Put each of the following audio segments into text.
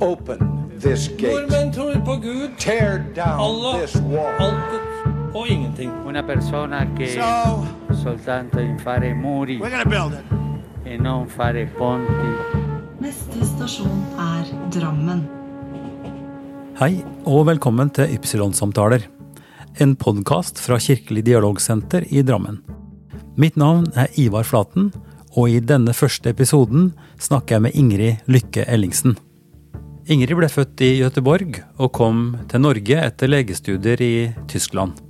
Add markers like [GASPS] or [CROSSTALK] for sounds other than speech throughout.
Open this gate. Nordmenn tror på Gud, Tear down Allah, this wall. allt och ingenting. Una persona che So, soltanto in fare muri we're gonna build it. e non fare ponti. Neste stasjon er Drammen. Hei, og velkommen til Ypsilon-samtaler. En podkast fra Kirkelig dialogsenter i Drammen. Mitt navn er Ivar Flaten, og i denne første episoden snakker jeg med Ingrid Lykke Ellingsen. Ingrid ble født i Göteborg og kom til Norge etter legestudier i Tyskland.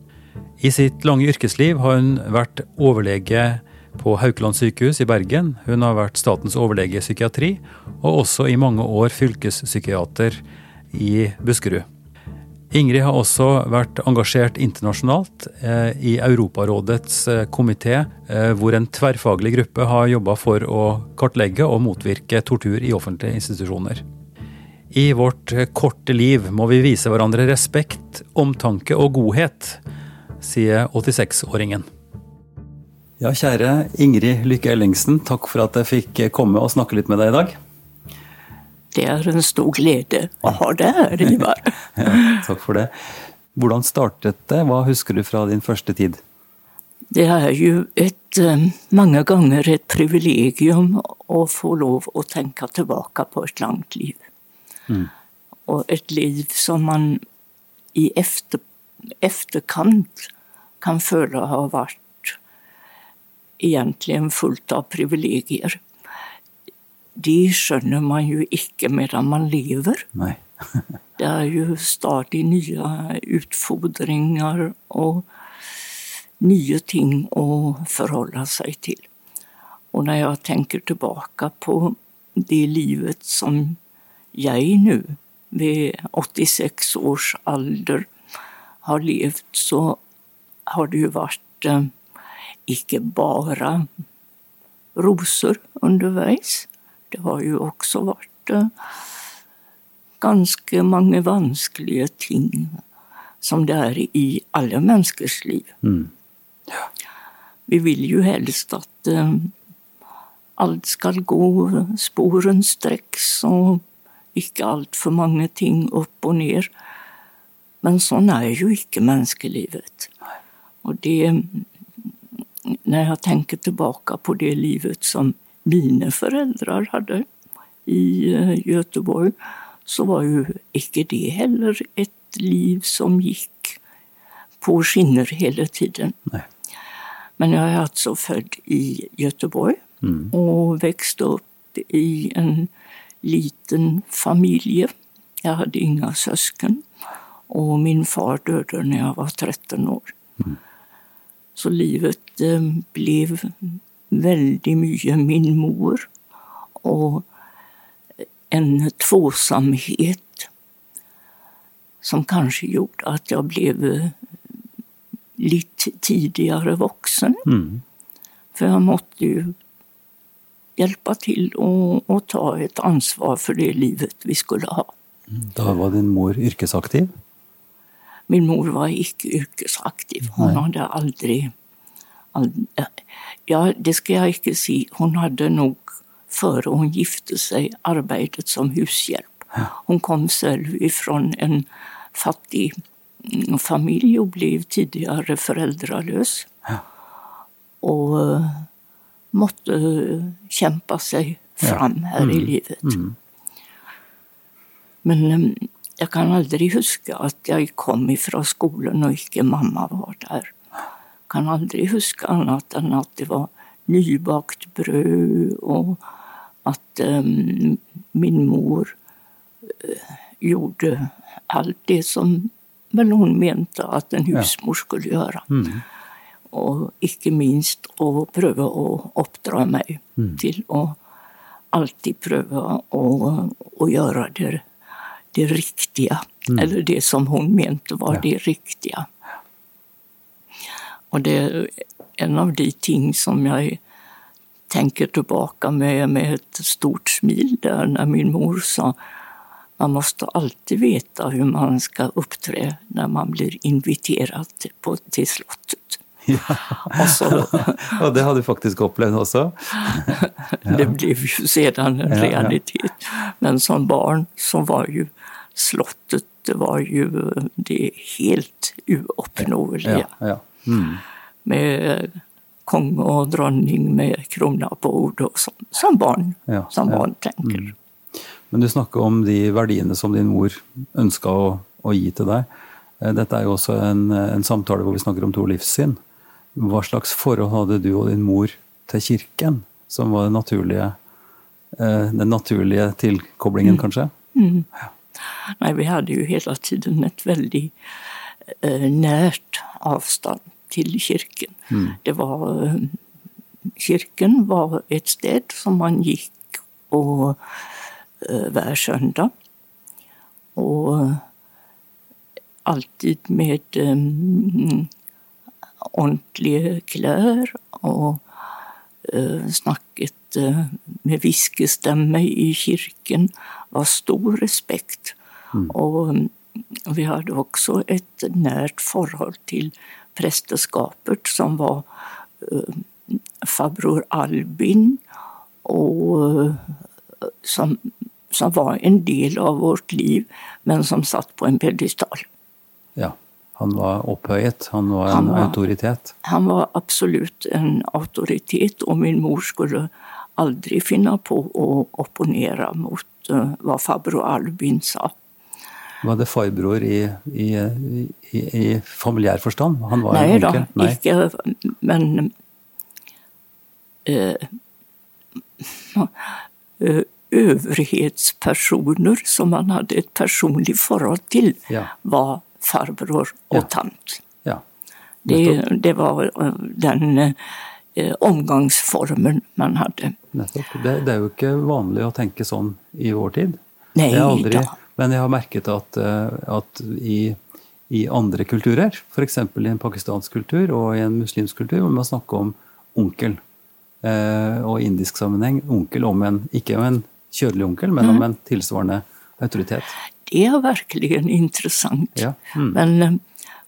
I sitt lange yrkesliv har hun vært overlege på Haukeland sykehus i Bergen. Hun har vært statens overlege i psykiatri, og også i mange år fylkespsykiater i Buskerud. Ingrid har også vært engasjert internasjonalt eh, i Europarådets kommitté, komité, eh, hvor en tverrfaglig gruppe har jobba for å kartlegge og motvirke tortur i offentlige institusjoner. I vårt eh, korte liv må vi vise hverandre respekt, omtanke og godhet, sier 86-åringen. Ja, kjære Ingrid Lykke Ellingsen, takk for at jeg fikk komme og snakke litt med deg i dag. Det er en stor glede å ha det her, Ivar. [LAUGHS] Ja, takk for det. Hvordan startet det? Hva husker du fra din første tid? Det er jo et, eh, mange ganger et privilegium å få lov å tenke tilbake på et langt liv. Og et liv som man i efter, efterkant kan føle har vært egentlig fullt av privilegier. De skjønner man jo ikke medan man lever. Nei. [LAUGHS] Det er jo stadig nye utfordringer og nye ting å forholde seg til. Og når jeg tenker tilbake på det livet som jeg nå, ved 86 års alder, har levd, så har det jo vært eh, ikke bare roser underveis. Det har jo også vært eh, ganske mange vanskelige ting som det er i alle menneskers liv. Vi vil jo helst at eh, alt skal gå sporenstreks og ikke altfor mange ting opp og ned. Men sånn er jo ikke menneskelivet. Og det Når jeg tenker tilbake på det livet som mine foreldre hadde i eh, Göteborg, så var jo ikke det heller et liv som gikk på skinner hele tiden. Nei. Men jeg er altså født i Göteborg og vokste opp i en liten familie. Jeg hadde ingen søsken, og min far døde da jeg var 13 år. Så livet eh, ble veldig mye min mor og en tvåsamhet som kanskje gjorde at jeg ble litt tidligere voksen. For jeg måtte jo hjelpe til å, å ta et ansvar for det livet vi skulle ha. Da var din mor yrkesaktiv? Min mor var ikke yrkesaktiv. Hun Nei. hadde aldri, aldri Ja, det skal jeg ikke si. Hun hadde nok, før hun gifte seg, arbeidet som hushjelp. Hun kom selv fra en fattig mm, familie og ble tidligere foreldreløs. Og eh, måtte kjempe seg fram her i livet. Men eh, jeg kan aldri huske at jeg kom fra skolen og ikke mamma var der. Kan aldri huske annet enn at det var nybakt brød, og at eh, min mor eh, gjorde alt det som vel hun mente at en husmor skulle gjøre. Og ikke minst å prøve å oppdra meg til å alltid prøve å, å gjøre det, det riktige. Eller det som hun mente var det riktige. Og det er en av de ting som jeg tenker tilbake med, med et stort smil der når min mor sa man måste alltid veta hur man ska uppträda när man blir inviterad på, till slottet. Och så, Og [LAUGHS] det har du faktisk opplevd også? [LAUGHS] Det blev ju sedan en Ja, ja. realitet. Men som barn så var ju slottet det var ju det helt uoppnåeliga. Ja, ja. Mm. Med kung och dronning med krona på ord och sånt. Som barn, Ja, som ja. barn tänker. Men du snakker om de verdiene som din mor ønska å, å gi til deg. Eh, Dette er jo også en, en samtale hvor vi snakker om to livssyn. Hva slags forhold hadde du og din mor til kirken, som var den naturlige, eh, den naturlige tilkoblingen, kanskje? Nej, vi hade ju hela tiden ett väldigt eh, närt avstånd till kyrkan. Det var, eh, kyrkan var ett ställe som man gick och eh, var söndag. Och eh, alltid med eh, ordentliga kläder och eh, snacket eh, med viskestämme i kyrkan var stor respekt. Och mm, vi hade också ett närt förhåll till prästerskapet som var eh, farbror Albin och eh, som, som var en del av vårt liv men som satt på en pedestal. Han var opphøyet, han var en Han var- autoritet. Han var absolut en auktoritet och min mor skulle aldrig finna på att opponera mot eh, vad farbror Albin sa. Var det farbror i, i, i, i familiær forstand? Han var Nej då? Nej. icke, men eh, eh, överhetspersoner som man hade ett personligt förhåll till Ja. var farbror och Ja. tant. Ja. Det, det var eh, den eh, omgangsformen man hade. Nettopp. Det, det er jo ikke vanlig å tenke sånn i vår tid. Nej Jeg har aldri, då. men jeg har merket at, eh, at i, i andre kulturer, f.eks. i en pakistansk kultur og i en muslimsk kultur, må man snakke om onkel. Eh, i indisk sammenheng onkel om en, ikke om en kjødelig onkel, men Mm. om en tilsvarende autoritet. Det är verkligen intressant. Ja. Mm. Men eh,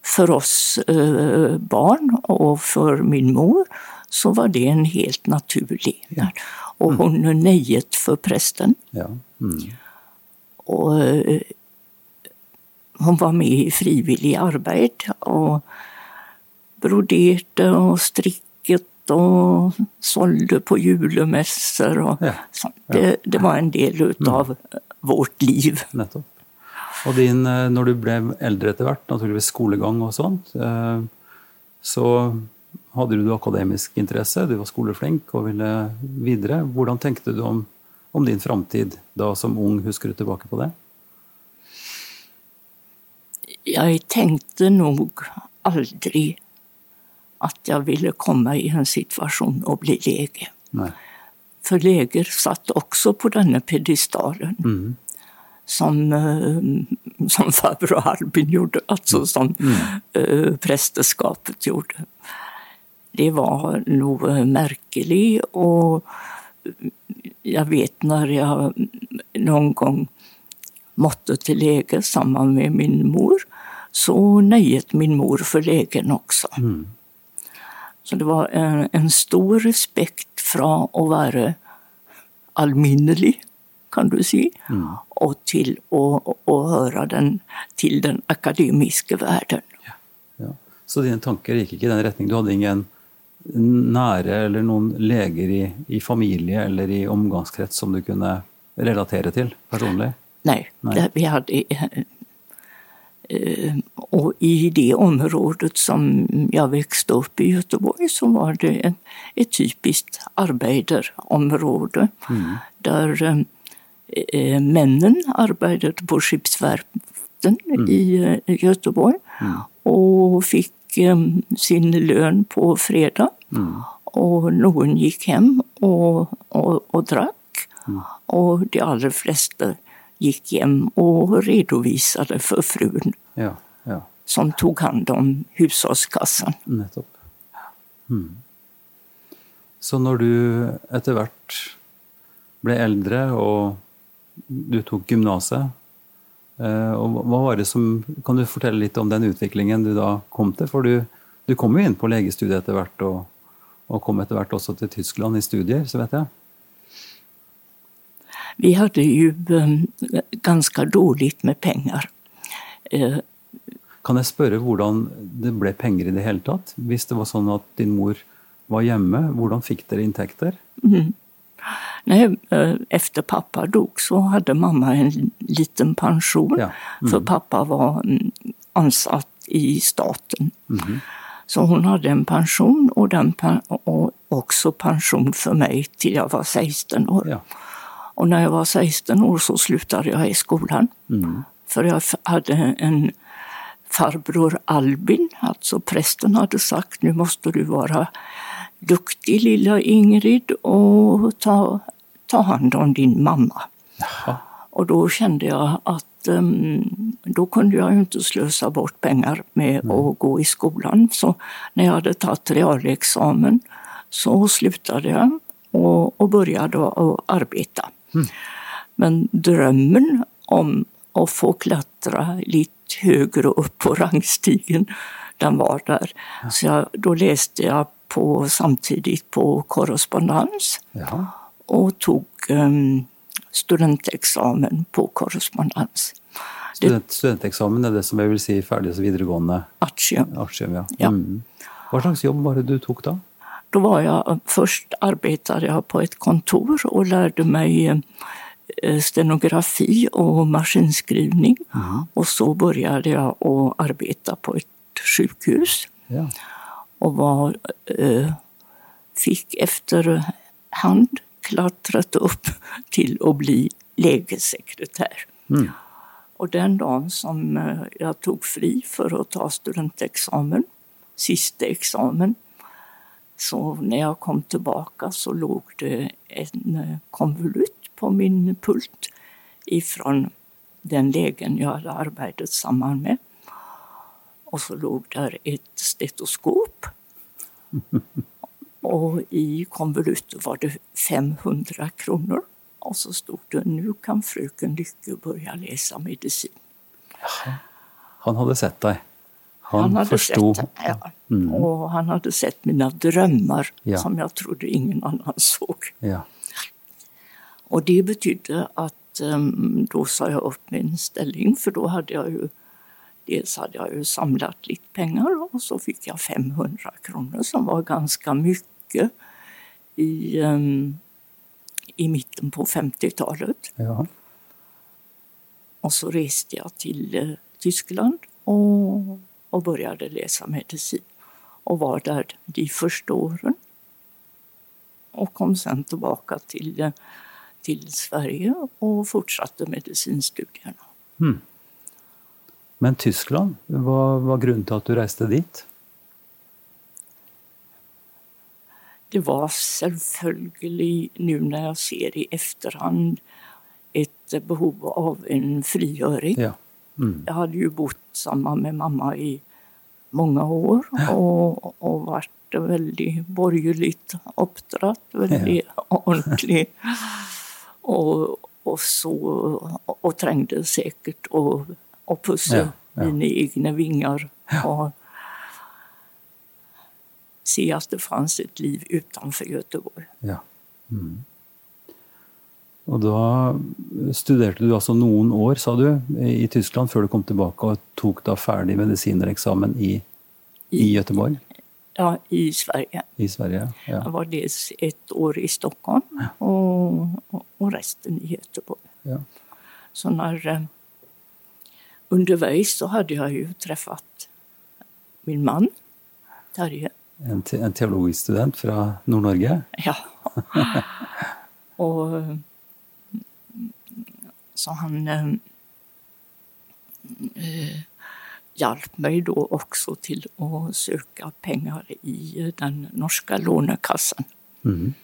för oss eh, barn och för min mor så var det en helt naturlig. Och Mm. hon nejet för prästen. Ja. Mm. Och eh, hon var med i frivillig arbete och broderte och stricket och sålde på julemässor. Och Ja. Det, det var en del utav vårt liv. Nettopp. Og din, eh, når du ble eldre etter hvert, naturligvis skolegang og sånt, eh, så hadde du akademisk interesse, du var skoleflink og ville videre. Hvordan tenkte du om, om din framtid da som ung? Husker du tilbake på det? Jag tänkte nog aldrig att jag ville komma i en situation och bli läge. Nei. För läger satt också på denna pedestalen. Mm. Som, eh, som farbror Albin gjorde, alltså som eh, prästerskapet gjorde. Det var nog eh, märkligt och jag vet när jag någon gång måtte till läger samman med min mor så nejet min mor för lägen också. Så det var en, en stor respekt från att vara alminnelig, kan du si, och till att, att höra den, till den akademiska världen. Ja. Så dine tanker gikk ikke i den retning? Du hadde ingen nære eller noen leger i, i familie eller i omgangskrets som du kunne relatere til personlig? Nej, Nej. vi hade... eh, eh, Och i det området som jag växte upp i Göteborg så var det ett, ett typiskt arbetarområde där eh, eh, männen arbetade på skeppsverften i eh, Göteborg och fick eh, sin lön på fredag. Och någon gick hem och, och, och drack. Och de allra flesta gick hem och redovisade för frun Ja. ja. som tog hand om hushållskassan. Nettopp. Mm. Så når du etter hvert ble eldre og du tok gymnaset, eh, og hva var det som Kan du fortelle litt om den utviklingen du da kom til? For du Du kom jo inn på legestudiet etter hvert, og, og kom etter hvert også til Tyskland i studier, så vet jeg. Vi hade ju eh, ganska dåligt med pengar. Eh, Kan jeg spørre hvordan det ble penger i det tatt? Hvis det var sånn at din mor var hjemme, hvordan fikk dere inntekter? Nej, eh, efter pappa dog så hade mamma en liten pension. Ja. För pappa var mm, ansatt i staten. Så hon hade en pension och, den, och också pension för mig till jag var 16 år. Ja. Och när jag var 16 år så slutade jag i skolan. För jag hade en farbror Albin, alltså prästen hade sagt nu måste du vara duktig lilla Ingrid och ta, ta hand om din mamma. Och då kände jag att em, då kunde jag inte slösa bort pengar med att gå i skolan. Så när jag hade tagit realexamen så slutade jag och, och började att arbeta. Men drömmen om att få klättra lite högre upp på rangstigen, den var där. Så jag, då läste jag på, samtidigt på korrespondens Ja. och tog em, studentexamen på korrespondens. Student, studenteksamen er det som jeg vil si ferdig som videregående Artium. artium, ja. Ja. Mm. Hva slags jobb var det du tok da? Då var jag, först arbetade jag på ett kontor och lärde mig eh, stenografi och maskinskrivning. Och så började jag att arbeta på ett sjukhus. Ja. Och var, eh, fick efterhand klättrat upp till att bli lägessekretär. Och den dagen som eh, jag tog fri för att ta studentexamen, sista examen, så när jag kom tillbaka så låg det en eh, konvolut på min pult ifrån den lägen jag hade arbetat samman med. Och så låg där ett stetoskop. Och i konvolutet var det 500 kronor. Och så stod det nu kan fröken Lycke börja läsa medicin. Han hadde sett deg. Han, hade forsto sett, ja. Och han hade sett mina drömmar Ja. som jag trodde ingen annan såg. Ja. Och det betydde att um, då sa jag upp min ställning för då hade jag ju Dels hade jag ju samlat lite pengar och så fick jag 500 kronor som var ganska mycket i, um, i mitten på 50-talet. ja. Och så reste jag till eh, Tyskland och, och började läsa medicin. Och var där de första åren. Och kom sen tillbaka till, eh, till Sverige och fortsatte medicinstudierna. Men Tyskland, hva var grunnen til at du reiste dit? Det var selvfølgelig, nu när jag ser i efterhand, ett behov av en frigöring. Ja. Mm. Jag hade ju bott samman med mamma i många år och, och varit väldigt borgerligt uppdratt, väldigt [LAUGHS] ordentlig. Och, och, så, och trängde säkert och, och pussa Ja, ja. mina egna vingar. Och se att det fanns ett liv utanför Göteborg. ja. Mm. Og da studerte du altså noen år, sa du, i Tyskland før du kom tilbake og tok da ferdig medisinereksamen i, i Göteborg Ja, i Sverige. i Sverige. Jag Ja. var dels ett år i Stockholm och, och resten i Göteborg. Ja. Så när eh, undervis så hade jag ju träffat min man, Terje. En, te en teologisk student fra Nord-Norge. Ja. [LAUGHS] och eh, så han eh, eh, hjälpte mig då också till att söka pengar i den norska lånekassan. Mhm.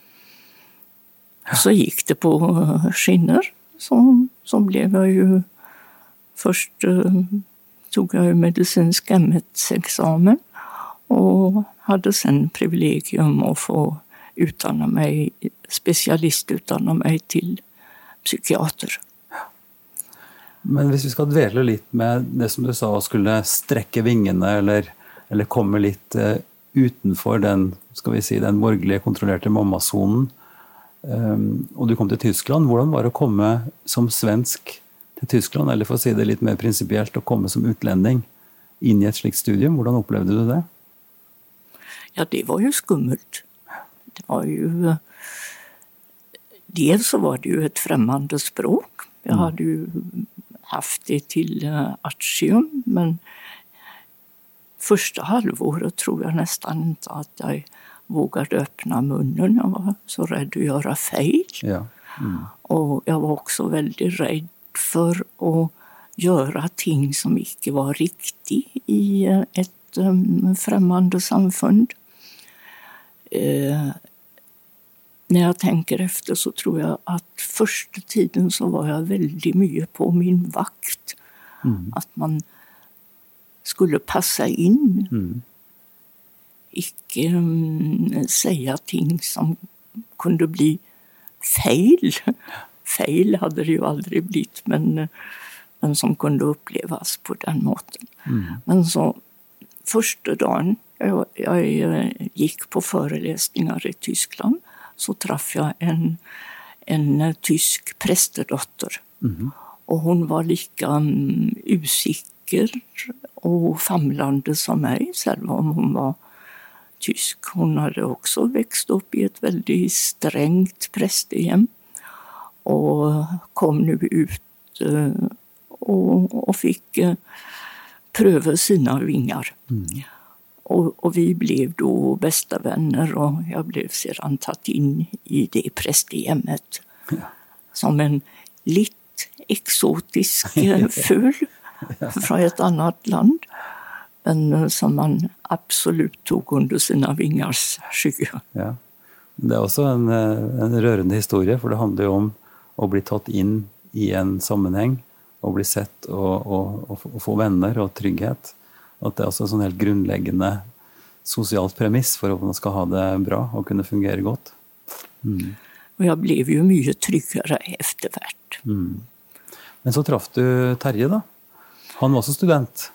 Så gick det på skinner. Så, så blev jag ju... Först eh, tog jag ju medicinsk ämnesexamen och hade sen privilegium att få utdanna mig, specialistutdanna mig till psykiater. Men om vi ska dvela lite med det som du sa, å skulle sträcka vingarna eller eller komma lite eh, utanför den, ska vi säga, den borgerliga kontrollerade mammazonen. Um, ehm, och du kom till Tyskland. hur var det att komma som svensk Tyskland, eller for å si det litt mer prinsipielt, å komme som utlending inn i et slikt studium? Hvordan opplevde du det? Ja, det var ju skummelt. Det var ju... Dels så var det ju ett främmande språk. Jag hade ju haft det till eh, artium, men första halvåret tror jag nästan inte att jag vågade öppna munnen. Jag var så rädd att göra fel. Ja. Och jag var också väldigt rädd för att göra ting som icke var riktigt i eh, ett um, främmande samfund. Eh, när jag tänker efter så tror jag att första tiden så var jag väldigt mycket på min vakt. Att man skulle passa in. Icke um, säga ting som kunde bli fel. Fel hade det ju aldrig blivit, men, men som kunde upplevas på den måten. Men så första dagen jag, jag eh, gick på föreläsningar i Tyskland så träffade jag en, en eh, tysk prästedotter. Och hon var lika um, usikker och famlande som mig, själv om hon var tysk. Hon hade också växt upp i ett väldigt strängt prästehem och kom nu ut eh, och, och fick eh, pröva sina vingar. Och, och vi blev då bästa vänner och jag blev sedan tatt in i det prästhemmet som en lite exotisk eh, [LAUGHS] fugl från ett annat land. Men som man absolut tog under sina vingars skygge. Ja. Det er også en, en rørende historie, for det handler jo om å bli tatt inn i en sammenheng, og bli sett og, og, og, få- venner og trygghet. At det er også en sånn helt grunnleggende sosialt premiss for at man skal ha det bra og kunne fungere godt. Och jag blev ju mycket tryggare eftervärt. Men så traff du Terje, da. Han var også student.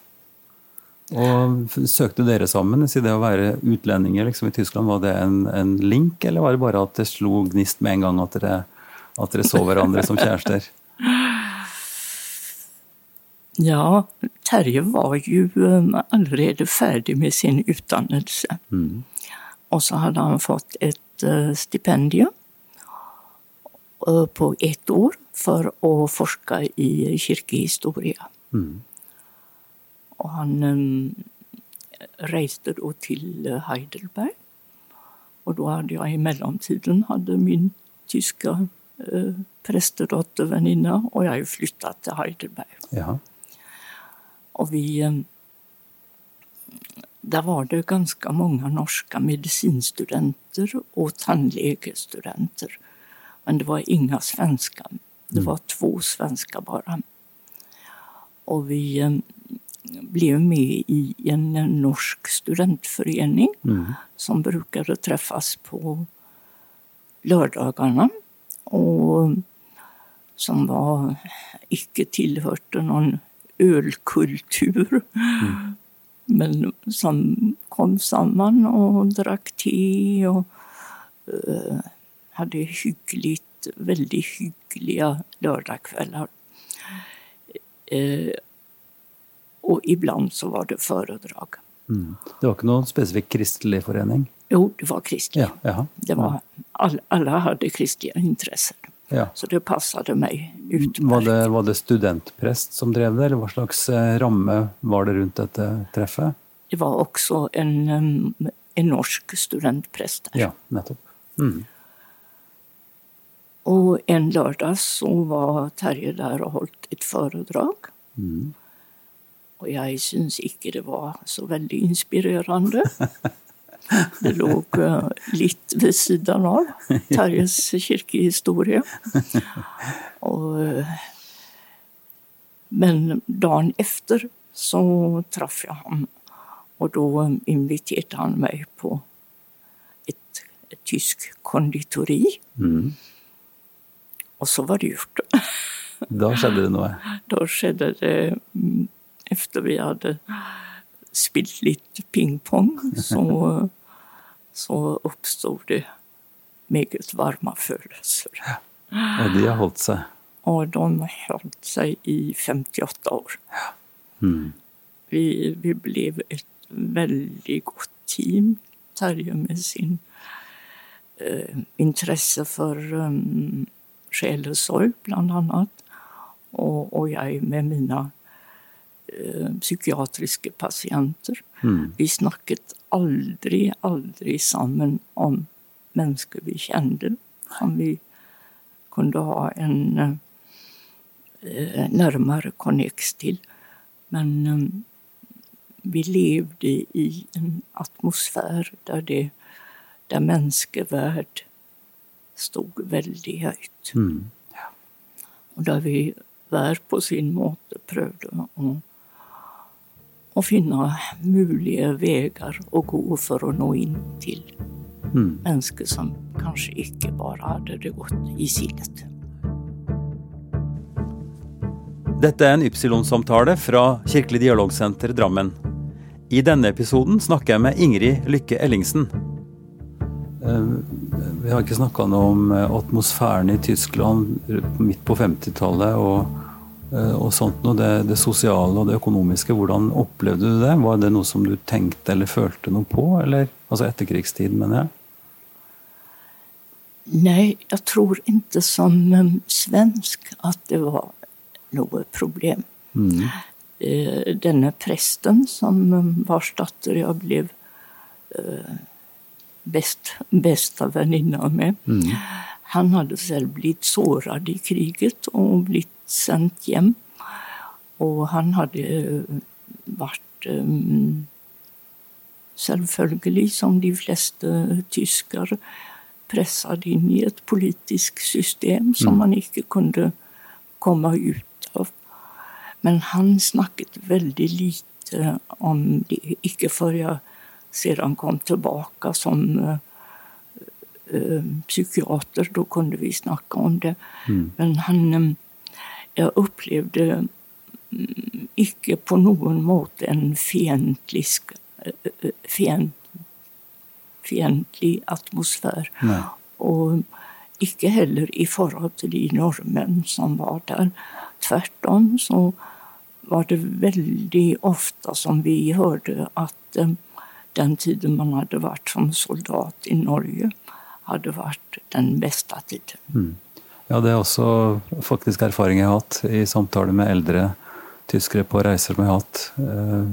F- søkte dere sammen? Så det å være utlendinger liksom, i Tyskland, var det en, en link, eller var det bare at det slo gnist med en gang at dere, at dere så hverandre som kjærester? Ja, Terje var ju um, allerede färdig med sin utdannelse. Och så hade han fått ett uh, stipendium uh, på ett år för att forska i kyrkohistoria. Och han reste då till Heidelberg. Och då hade jag i mellantiden hade min tyska uh, prästedotterväninna och jag har ju flyttat till Heidelberg. Ja. Och vi... eh, Där var det ganska många norska medicinstudenter och tandläkarstudenter. Men det var inga svenska. Det var två svenska bara. Och vi eh, blev med i en eh, norsk studentförening som brukade träffas på lördagarna. Och som var icke tillhörde någon ölkultur. Men som kom samman och drack te och eh, hade hyggligt, väldigt hyggliga lördagskvällar. Eh, och ibland så var det föredrag. Det var ikke noen spesifikk kristelig forening? Jo, det var kristna. Ja. Det var, all, alla hade kristliga intressen. Ja. Så det passade mig utmärkt. Var det, var det studentprest som drev det, eller hva slags eh, ramme var det rundt dette treffet? Det var också en, em, en norsk studentpräst där. Ja, nettopp. Mm. Och en lördag så var Terje där och hållit ett föredrag. Och jag syns icke det var så väldigt inspirerande. [LAUGHS] Det låg uh, lite vid sidan av Terjes kyrkohistoria. Och, eh, men dagen efter så träffade jag honom och då inviterade han mig på ett, ett tysk konditori. Och så var det gjort. Da skjedde det noe. Då skedde det mm, efter vi hade spilt litt pingpong, så, så oppstod det meget varme følelser. Og de har holdt seg. Og de holdt seg i 58 år. Vi, vi ble et veldig godt team. Terje med sin eh, interesse for um, sjelesorg, blant annet. Og, og jeg med mine eh, psykiatriske pasienter. Vi snakket aldri, aldri sammen om mennesker vi kjente, som vi kunne ha en eh, nærmere connect til. Men eh, vi levde i en atmosfär där, det, där menneskeverd stod veldig høyt. Og der vi hver på sin måte prøvde å, å finne mulige veier å gå for å nå inn til mennesker som kanskje ikke bare hadde det godt i sinnet. Dette er en Ypsilon-samtale fra Kirkelig dialogsenter Drammen. I denne episoden snakker jeg med Ingrid Lykke Ellingsen. Eh, Vi har ikke snakka noe om eh, atmosfæren i Tyskland midt på 50-tallet og, eh, og sånt noe. Det, det sosiale og det økonomiske, hvordan opplevde du det? Var det noe som du tenkte eller følte noe på? Eller, altså etterkrigstid, mener jeg. Nej, jag tror inte som um, svensk att det var något problem. Eh, denne prästen som um, vars dotter jag blev eh, bäst, bästa väninna med, han hade själv blivit sårad i kriget och blivit sänd hem. Och han hade varit um, selvfølgelig, som de fleste tyskere, presset inn i et politisk system som man ikke kunne komme ut av. Men han snakket veldig lite om det, ikke før jeg sedan kom tilbake som eh, psykiater. Da kunne vi snakke om det. Men han Jeg opplevde mm, ikke på noen måte en fiendtlig sk- eh, eh, fien- fiendtlig atmosfär. Nei. Og ikke heller i forhold til de nordmenn som var der. Tvert om så var det veldig ofte som vi hørte at eh, den tiden man hadde vært som soldat i Norge, hadde vært den beste tiden. Ja, det er også faktisk erfaring jeg har hatt i samtaler med eldre tyskere på reiser som jeg har hatt eh,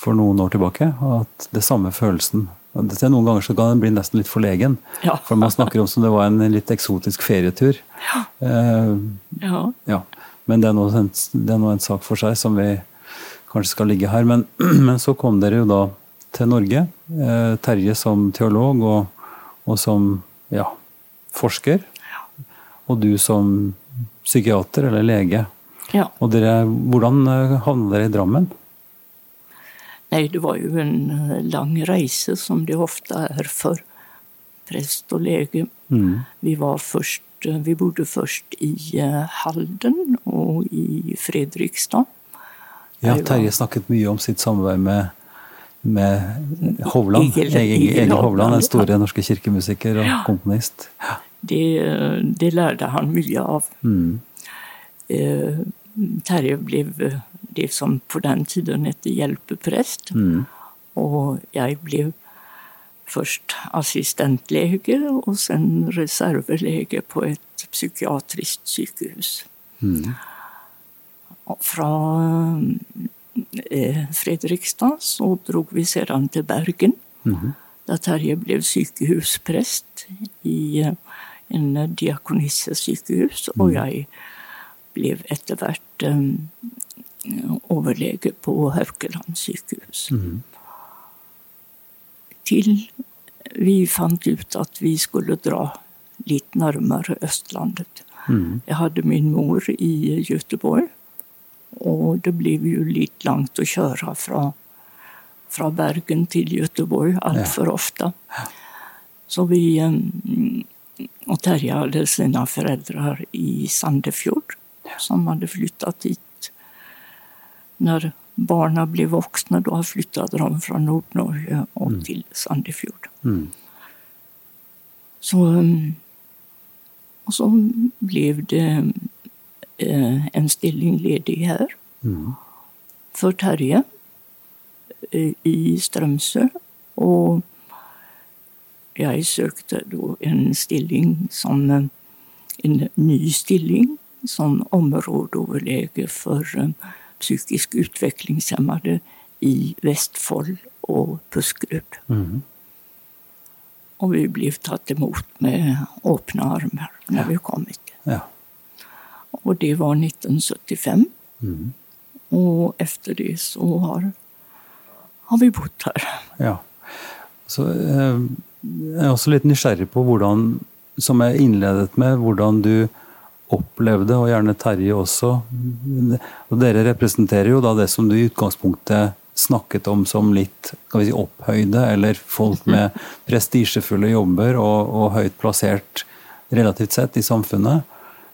for noen år tilbake. At det samme følelsen Noen ganger så kan den bli nesten litt forlegen. Ja. For man snakker om som det var en litt eksotisk ferietur. Ja. ja. Men det er, nå en, en sak for seg som vi kanskje skal ligge her. Men, [CLEARS THROAT] men så kom dere jo da til Norge. Eh, Terje som teolog og, og som ja, forsker. Og du som psykiater eller lege. ja. Og dere, hvordan eh, havna dere i Drammen? Nej, det var ju en eh, lang reise som det ofta är för präst och läge. Vi, var först, eh, vi bodde först i Halden och i Fredrikstad. Ja, Terje snakket mye om sitt samarbeid med, med Hovland. Egil- Egil, Egil Hovland, den ja. store norske kirkemusiker og komponist. Det, det lärde han mycket av. Mm. Eh, Terje blev det som på den tiden hette hjälpepräst. Och jag blev först assistentläge och sen reservläge på ett psykiatriskt sjukhus. Och Från eh, Fredrikstad så drog vi sedan till Bergen där Terje blev sjukehuspräst i en eh, diakonissesykehus och jag blev etter hvert um, overlege på Haukeland sykehus. Til vi fant ut at vi skulle dra litt nærmere Østlandet. Jeg hadde min mor i Göteborg, og det ble jo litt langt å kjøre fra, fra Bergen til Göteborg altfor ofte. Så vi um, Och Terje hade sina föräldrar i Sandefjord som hade flyttat hit när barnen blev vuxna då flyttade de från Nordnorge och till Sandefjord. Mm. Så, um, och så blev det eh, en ställning ledig här Mm. för Terje eh, i Strömsö. Och jag sökte då en stilling som en ny stilling som områdeöverläge för eh, psykiskt utvecklingshämmade i Västfold och Buskerud. Mm. Och vi blev tagit emot med öppna armar när vi kom hit. Ja. Och det var 1975. Mm. Och efter det så har, har vi bott här. Ja. Så eh, jeg er også litt nysgjerrig på hvordan, som jeg innledet med, hvordan du opplevde, og gjerne Terje også Og dere representerer jo da det som du i utgangspunktet snakket om som litt skal vi si, opphøyde, eller folk med prestisjefulle jobber og, og høyt plassert relativt sett i samfunnet.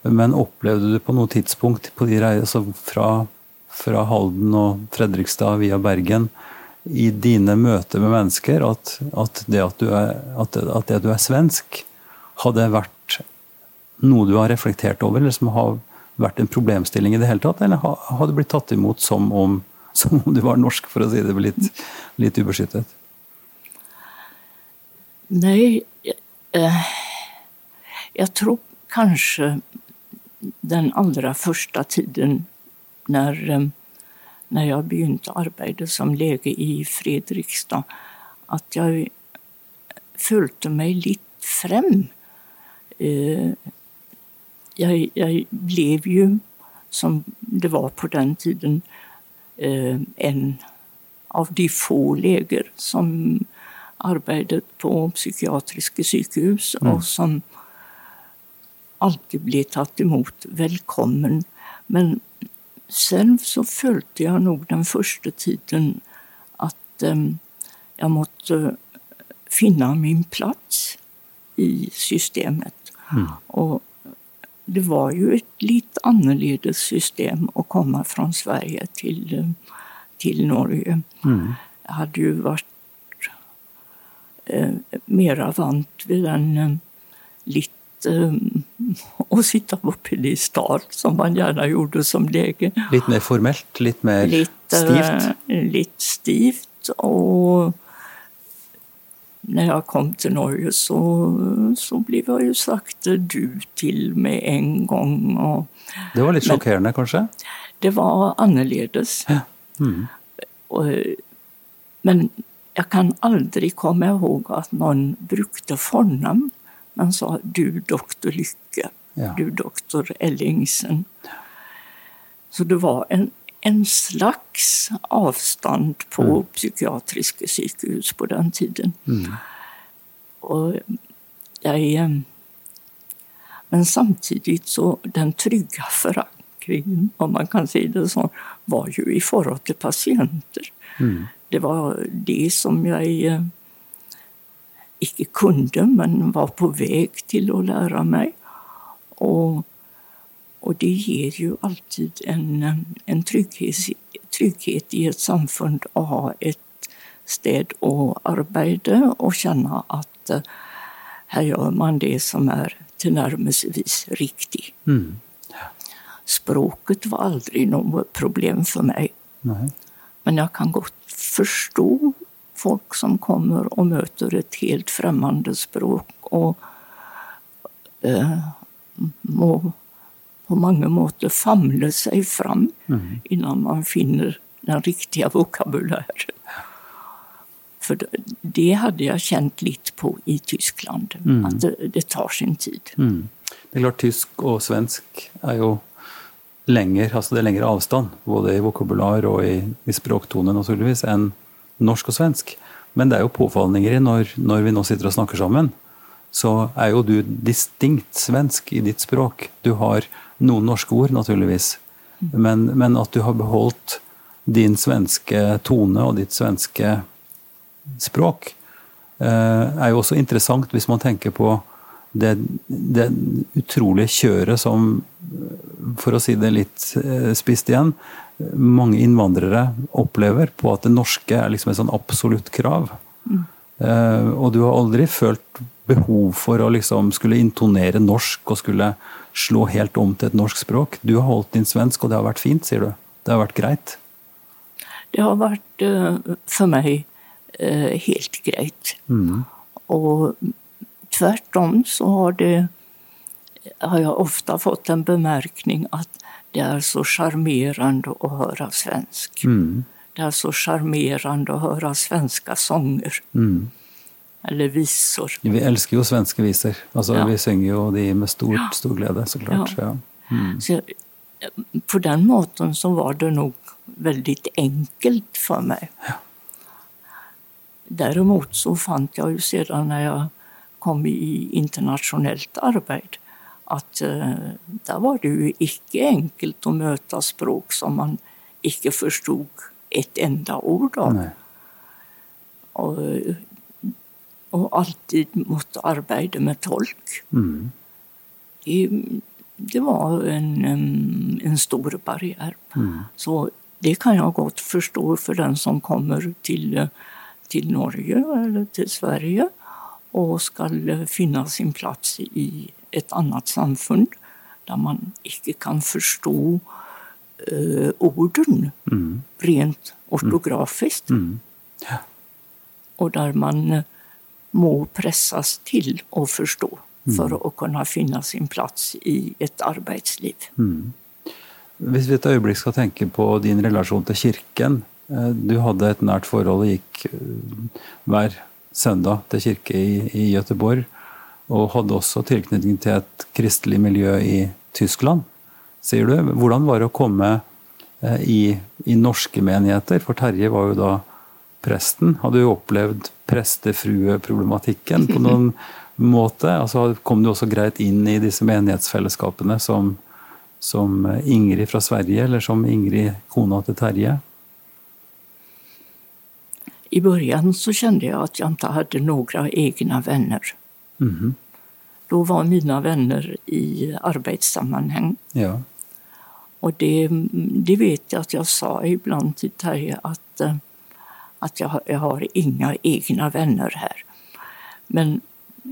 Men opplevde du på noe tidspunkt på de rei- altså fra, fra Halden og Fredrikstad via Bergen i dina möten med människor att, att, det att du är, att, att det att du är svensk, hade varit något du har reflekterat över, eller som har varit en problemställning i det hela? Eller har, har du blivit tatt emot som om, [LAUGHS] som om du var norsk, för att säga det lite, lite obeskyttat? Nej, eh, jag tror kanske den allra första tiden när, eh, när jag begynte arbeta som läge i Fredrikstad att jag följde mig lite fram. Eh, jag, jag blev ju, som det var på den tiden, eh, en av de få läger som arbetet på psykiatriska sjukhus och som alltid blev tagit emot välkommen. Men själv så följde jag nog den första tiden att eh, jag måste finna min plats i systemet. Och det var ju ett lite annorledes system att komma från Sverige till, eh, till Norge. Jag hade ju varit eh, mera vant vid den eh, lite att sitta på piedestal som man gärna gjorde som läge. Litt mer formelt, litt mer Lite, stivt? lite stivt och när jag kom till Norge så, så blev jag ju sagt du till med en gång. Och Det var litt sjokkerende, kanskje? det var annorledes. Ja. Mm. Och, men jag kan aldrig komma ihåg att någon brukade förnamn. Man sa du doktor Lycke, Ja. du doktor Ellingsen. Så det var en, en slags avstånd på psykiatriska sjukhus på den tiden. Och jag, eh, men samtidigt så den trygga förankringen, om man kan säga det så, var ju i förhållande till patienter. Det var det som jag eh, icke kunde, men var på väg till att lära mig. Och, och det ger ju alltid en, en trygghet, trygghet i ett samfund att ha ett städ och arbete och känna att eh, här gör man det som är tillnärmelsevis riktigt. Mm. Språket var aldrig något problem för mig. Nei. Men jag kan gott förstå folk som kommer och möter ett helt främmande språk och eh, må på många måter famla sig fram innan man finner den riktiga vokabulären. För det, hade jag känt lite på i Tyskland, att det, det tar sin tid. Mm. Det er klart, tysk og svensk er jo lenger, altså det er lengre avstand, både i vokabular og i, i språktone naturligvis, enn norsk og svensk. Men det er jo påfallende, Ingrid, når, når vi nå sitter og snakker sammen, så er jo du distinkt svensk i ditt språk. Du har noen norske ord, naturligvis, men, men at du har beholdt din svenske tone og ditt svenske språk, eh, er jo også interessant hvis man tenker på det, det utrolige kjøret som, eh, for å si det litt eh, spisst igjen, mange innvandrere opplever, på at det norske er liksom et sånn absolutt krav. Eh, og du har aldri følt behov for å liksom skulle intonere norsk og skulle slå helt om til et norsk språk. Du har holdt din svensk, og det har vært fint, sier du. Det har vært greit. Det har vært eh, for meg eh, helt greit. Og tvert om så har det har jeg ofte fått en bemerkning at det er så sjarmerende å høre svensk. Det er så sjarmerende å høre svenske sanger. Eller visor. Vi elsker jo svenske viser. Altså, Ja. Vi synger jo de med stor, stor glede, så klart. Ja. Ja. Så jeg- på den måten så var det nog väldigt enkelt för mig. Däremot så fant jag ju sedan när jag kom i internationellt arbete att eh, där var det ju icke enkelt att möta språk som man icke förstod ett enda ord av. Och, och alltid måste arbeta med tolk. Det, det var en, en stor barriär. Så det kan jag gott förstå för den som kommer till, eh, till Norge eller till Sverige och ska eh, finna sin plats i ett annat samfund där man inte kan förstå eh, orden rent ortografiskt. Och där man eh, må pressas till att förstå för att kunna finna sin plats i ett arbetsliv. Hvis vi et øyeblikk skal tenke på din relasjon til kirken. eh, Du hadde et nært forhold og gikk eh, hver søndag til kirke i, i Göteborg. Og hadde også tilknytning til et kristelig miljø i Tyskland, sier du. Hvordan var det å komme eh, i, i norske menigheter? For Terje var jo da presten. Hadde du opplevd prestefrueproblematikken på noen [LAUGHS] måte? Altså, kom du også greit inn i disse menighetsfellesskapene som, som Ingrid fra Sverige, eller som Ingrid, kona til Terje? I början så kände jag att jag inte hade några egna vänner. Då var mina vänner i arbetssammanhang. Ja. Och det, det vet jag att jag sa ibland till Terje att, eh, att jag, jag har inga egna vänner här. Men eh,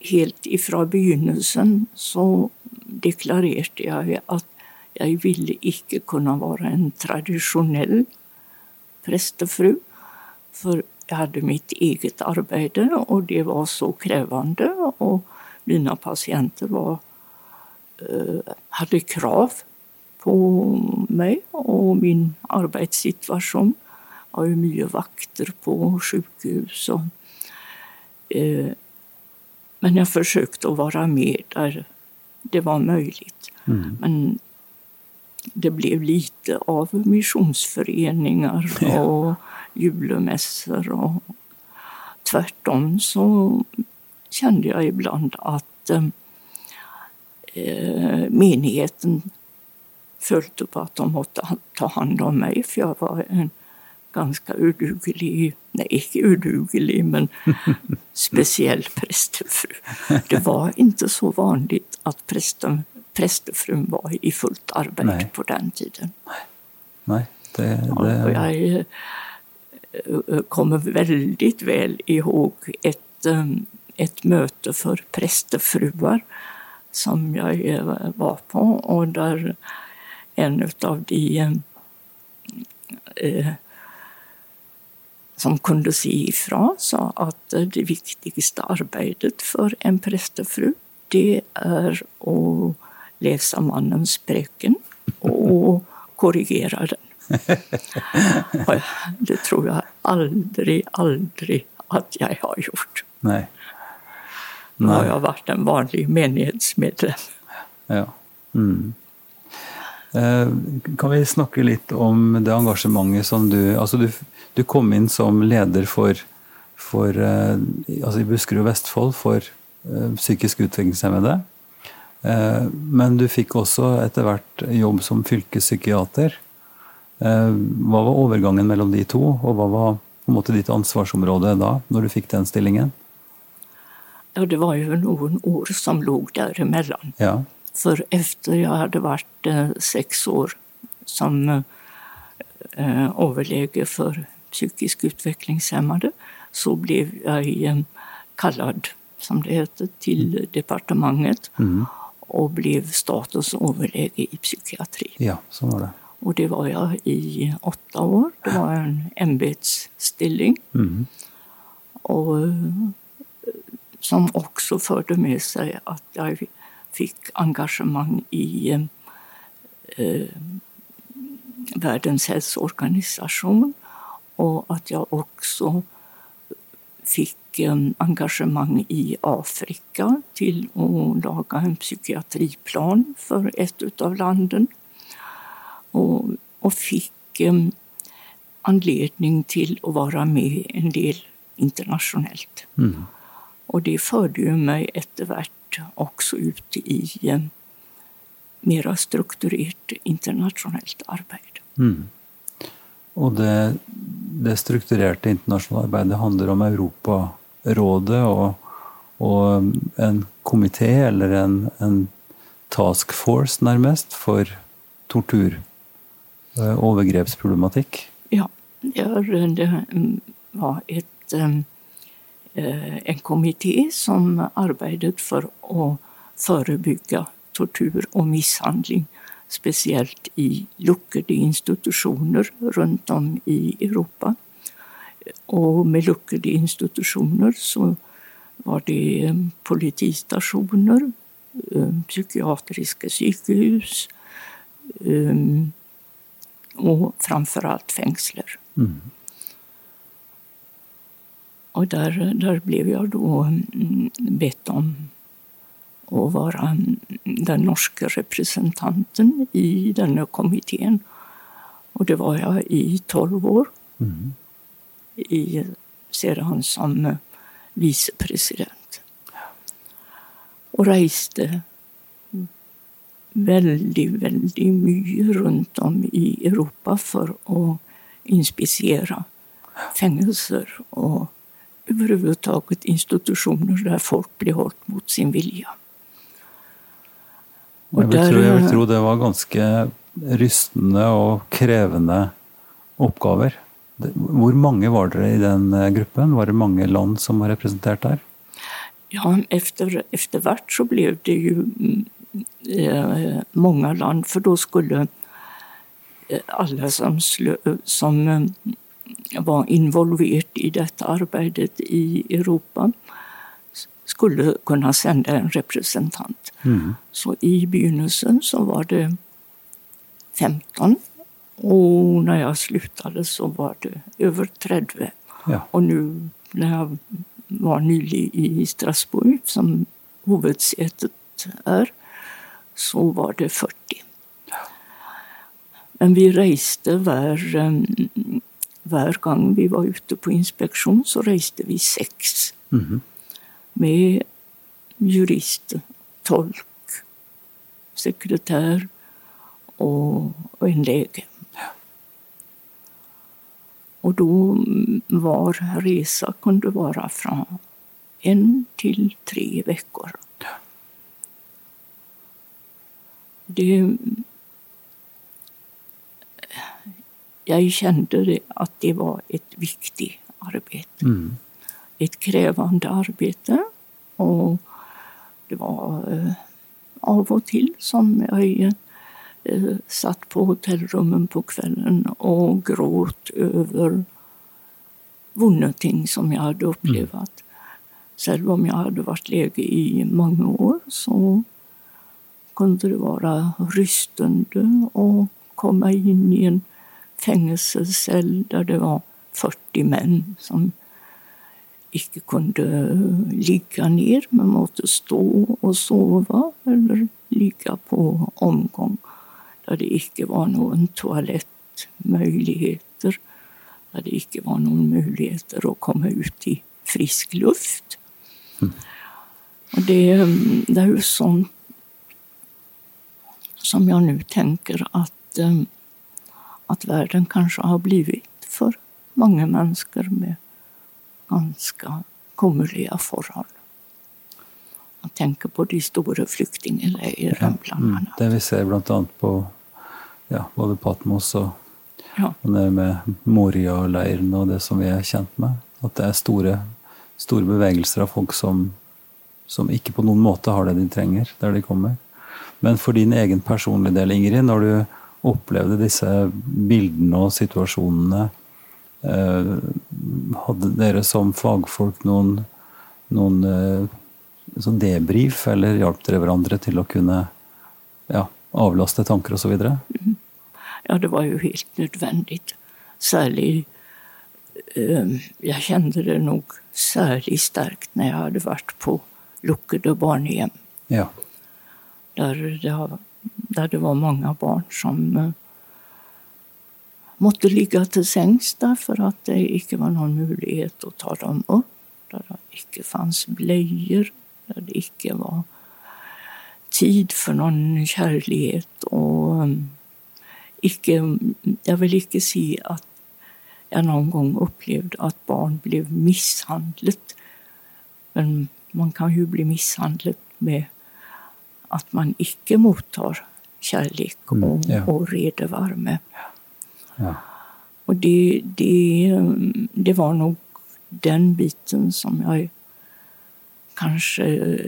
helt ifrån begynnelsen så deklarerte jag att jag ville icke kunna vara en traditionell prästefru. För jag hade mitt eget arbete och det var så krävande och mina patienter var hade krav på mig och min arbetssituation. Jag har ju mycket vakter på sjukhus. Och, eh, men jag försökte att vara med där det var möjligt. Men det blev lite av missionsföreningar och julemässor. Och tvärtom så kände jag ibland att eh, eh, menigheten följde på att de måste ta hand om mig för jag var en ganska uduglig, nej inte uduglig men [LAUGHS] speciell prästefru. Det var inte så vanligt att prästen, prästefrun var i fullt arbete Nej. på den tiden. Nei, det, det jag eh, eh, Eh, kommer väldigt väl ihåg ett, eh, ett möte för prästefruar som jag eh, var på och där en av de eh, som kunde se ifrån sa att det viktigaste arbetet för en prästefru det är att läsa mannens präken och korrigera den. [LAUGHS] Och det tror jag aldrig, aldrig att jag har gjort. Nei. Då har jag varit en vanlig menighetsmedlem. Ja. Mm. Eh, Kan vi snakke litt om det engasjementet som du Altså, du, du kom inn som leder for, for eh, altså i Buskerud og Vestfold for eh, psykisk utviklingshemmede. Men du fikk også etter hvert jobb som fylkespsykiater. Eh, Hva var overgangen mellom de to, og hva var på en måte ditt ansvarsområde da, når du fikk den stillingen? Ja, det var ju någon år som låg däremellan. Ja. För efter jag hade varit eh, sex år som eh, överläge för psykiskt utvecklingshämmade så blev jag eh, kallad, som det heter, till departementet och blev statusöverläge i psykiatri. Ja, sånn var det. Och det var jag i åtta år. Det var en ämbetsstilling. Och, eh, som också förde med sig att jag fick engagemang i eh, Världens hälsoorganisation och att jag också fick eh, engagemang i Afrika till att laga en psykiatriplan för ett av landen. Och, och fick eh, anledning till att vara med en del internationellt. Och det förde ju mig eftervärt också ut i eh, mera strukturerat internationellt arbete. Og det, det strukturerte internasjonale arbeidet handler om Europarådet og, og en komité, eller en, en task force nærmest, for tortur. Eh, övergreppsproblematik? Overgrepsproblematikk. Ja, det var mm, ett, mm, eh, en kommitté som arbetade för att förebygga tortyr och misshandling, speciellt i luckade institutioner runt om i Europa. Och med luckade institutioner så var det mm, eh, politistationer, psykiatriska psykhus och framförallt fängsler. Och där, där blev jag då mm, bett om att vara den norska representanten i denna kommittén. Och det var jag i tolv år. I, sedan som vicepresident. Och reste väldigt, väldigt mycket runt om i Europa för att inspicera fängelser och överhuvudtaget institutioner där folk blir hållt mot sin vilja. Jeg vil, der, tro, jeg vil eh, tro det var ganske rystende og krevende oppgaver. Det- Hvor mange var dere i den eh, gruppen? Var det mange land som var representert der? Ja, efter, eftervart så blev det ju mm, eh, många land, för då skulle eh, alla som, slö, som eh, var involverade i detta arbetet i Europa skulle kunna sända en representant. Så i begynnelsen så var det 15 och när jag slutade så var det över 30. Ja. Och nu när jag var nylig i Strasbourg, som huvudsätet är, så var det 40. Men vi reste var, eh, var gång vi var ute på inspektion så reste vi sex. Med jurist, tolk, sekretär och, och en läge. Och då mm, var resa kunde vara från en till tre veckor. Det, jag kände det att det var ett viktigt arbete. Ett krävande arbete. Och det var eh, av och till som jag eh, satt på hotellrummen på kvällen och gråt över vunna ting som jag hade upplevt. Själv om jag hade varit läge i många år så kunde det vara rystande och komma in i en fängelsecell där det var 40 män som icke kunde ligga ner men måste stå och sova eller ligga på omgång där det icke var någon toalettmöjligheter, där det icke var någon möjligheter att komma ut i frisk luft. Och det, det är ju sånt som jag nu tänker att, eh, att världen kanske har blivit för många människor med ganska kummerliga förhållanden. Jag tänker på de stora flyktinglägren bland Mm. annat. Det vi ser blant annet på ja, både Patmos og, Ja. og det med Moria-leiren og det som vi er kjent med. At det er store, store bevegelser av folk som, som ikke på noen måte har det de trenger der de kommer. Men for din egen personlige del, Ingrid, når du opplevde disse bildene og situasjonene, eh, hadde dere som fagfolk noen, noen eh, debrief, eller hjalp dere hverandre til å kunne ja, avlaste tanker osv.? Ja, det var ju helt nödvändigt. Särskilt, eh, jag kände det nog särskilt starkt när jag hade varit på Luckede barnhem. Ja. Där det, har- där det var många barn som eh, måtte ligga till sängs därför att det inte var någon möjlighet att ta dem upp. Där det inte fanns blöjor, där det inte var tid för någon kärlighet. Och eh, icke, jag vill inte säga att jag någon gång upplevde att barn blev misshandlat. Men man kan ju bli misshandlad med att man icke mottar kärlek och, Mm, ja. och redevarme. Ja. Och det, det, det var nog den biten som jag kanske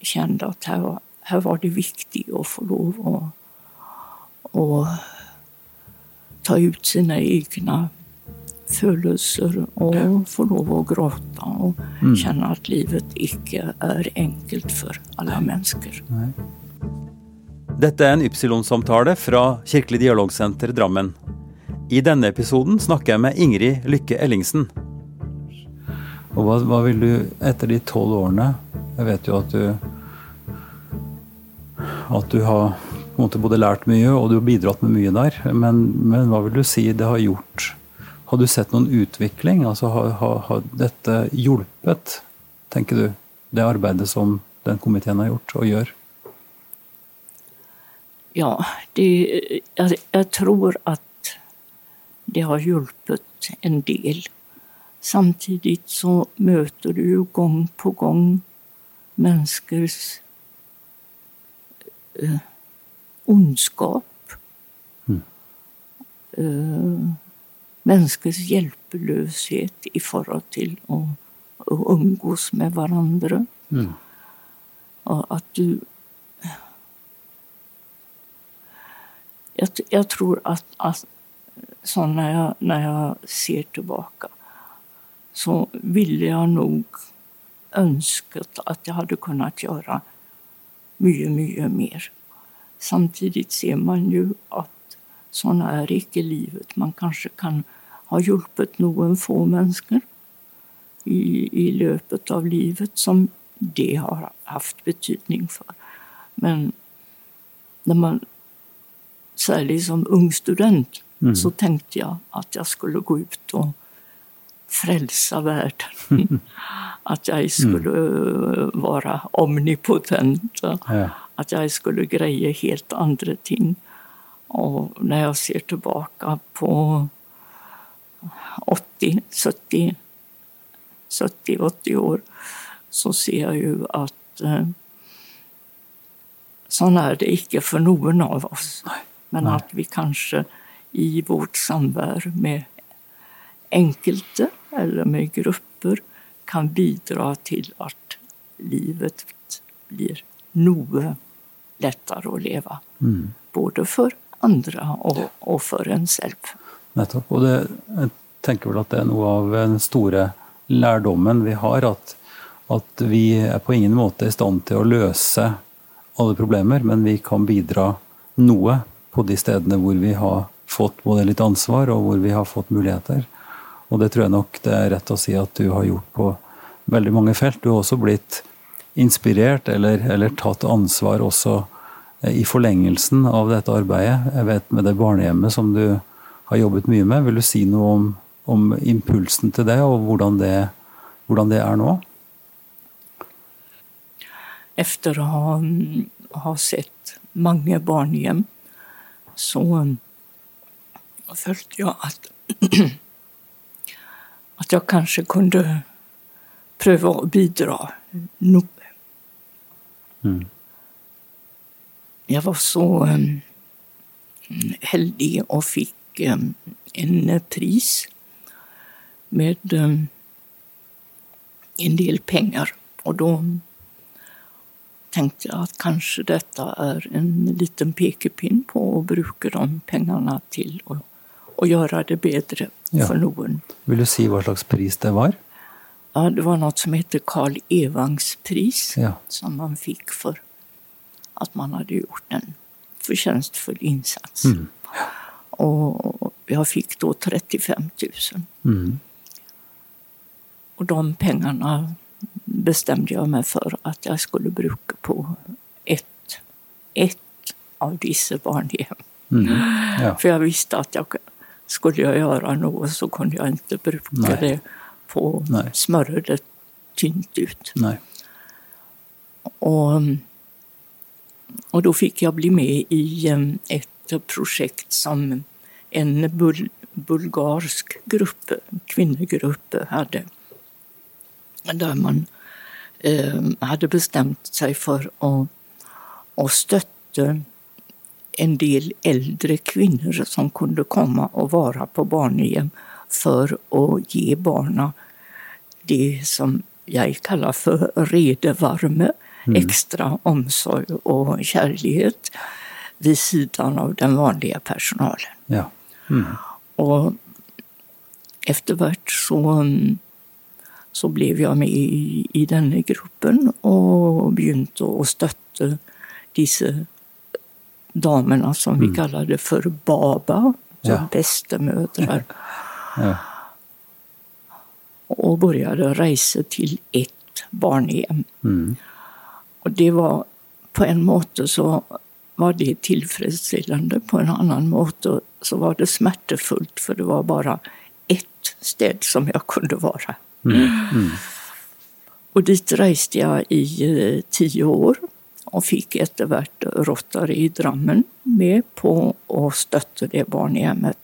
kände att här var, här var det viktigt att få lov att, att ta ut sina egna födelser och få lov att gråta och känna att livet icke är enkelt för alla människor. Dette er en Ypsilon-samtale fra Kirkelig dialogsenter Drammen. I denne episoden snakker jeg med Ingrid Lykke Ellingsen. Og hva, hva vil du, etter de tolv årene Jeg vet jo at du At du har på en måte både lært mye og du har bidratt med mye der. Men, men hva vil du si det har gjort? Har du sett noen utvikling? Altså har, har, har dette hjulpet, tenker du, det arbeidet som den komiteen har gjort og gjør? Ja, det, jag, jag tror att det har hjälpt en del. Samtidigt så möter du ju gång på gång människors eh, ondskap. Eh, människors hjälplöshet i förhållande till att, umgås med varandra. Och att du jag, jag tror att, att så när, jag, när jag ser tillbaka så ville jag nog önskat att jag hade kunnat göra mycket, mycket mer. Samtidigt ser man ju att sådana är icke livet. Man kanske kan ha hjälpt någon få människor i, i löpet av livet som det har haft betydning för. Men när man särskilt som ung student så tänkte jag att jag skulle gå ut och frälsa världen. [LAUGHS] att jag skulle eh, vara omnipotent. Ja. Att jag skulle greja helt andra ting. Och när jag ser tillbaka på 80, 70, 70, 80 år så ser jag ju att eh, sån är det icke för någon av oss. Men att vi kanske i vårt samvär med enkelte eller med grupper kan bidra till att livet blir något lättare att leva. Både för andra och, och för en själv. Nettopp. Og det, jeg tenker vel at det er noe av den store lærdommen vi har, at, at vi er på ingen måte i stand til å løse alle problemer, men vi kan bidra noe på de stedene hvor vi har fått både litt ansvar og hvor vi har fått muligheter. Og det tror jeg nok det er rett å si at du har gjort på veldig mange felt. Du har også blitt inspirert eller, eller tatt ansvar også i forlengelsen av dette arbeidet. Jeg vet med det barnehjemmet som du har jobbet mye med. Vil du si noe om, om impulsen til det, og hvordan det, hvordan det er nå? Efter att ha, ha sett många barnhem så um, följde jag att, [CLEARS THROAT] att jag kanske kunde pröva att bidra nog. Jag var så um, heldig och fick eh, en pris med eh, en del pengar. Och då tänkte jag att kanske detta är en liten pekepinn på att bruka de pengarna till att och göra det bättre Ja. för någon. Vill du si hva slags pris det var? Ja, det var något som hette Karl Evangs pris Ja. som man fick för att man hade gjort en förtjänstfull insats. Mm. Och jag fick då 35 000. Mm. Och de pengarna bestämde jag mig för att jag skulle bruka på ett, ett av dessa barnhem. Mm. Ja. För jag visste att jag, skulle jag göra något så kunde jag inte bruka Nej. det på Nej. smörja det tynt ut. Nej. Och, och då fick jag bli med i eh, ett projekt som en bul bulgarsk grupp, kvinnogrupp hade. Där man eh, hade bestämt sig för att, att stötta en del äldre kvinnor som kunde komma och vara på barnhem för att ge barnen det som jag kallar för redevarme, extra omsorg och kärlek vid sidan av den vanliga personalen. Ja. Mm. Och efterhvert så, så blev jag med i, i den gruppen och begynte att stötta dessa damerna som vi kallade för BABA, Ja. ja. bästemödrar. [LAUGHS] Ja. och började resa till ett barnhem. Mm. Och det var på en måte så var det tillfredsställande, på en annan måte så var det smärtefullt för det var bara ett ställe som jag kunde vara. Och dit reste jag i eh, tio år och fick efterhvert Rotary i Drammen med på att stötta det barnhemmet.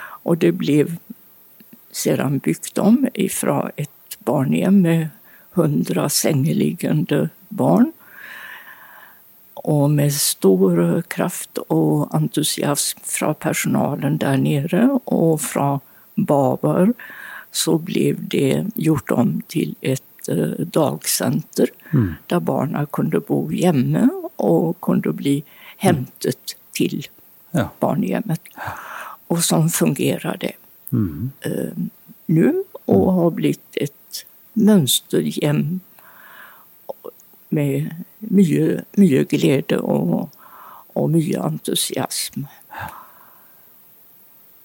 Och det blev sedan byggt om ifrån ett barnhem med hundra sängeliggande barn och med stor kraft och entusiasm från personalen där nere och från Babar så blev det gjort om till ett eh, dagcenter där barnen kunde bo hemma och kunde bli hämtat till Ja. barnhemmet. Och som fungerade Mm. eh, nu och har blivit ett mönsterhem med mycket, mycket glädje och, och mycket entusiasm.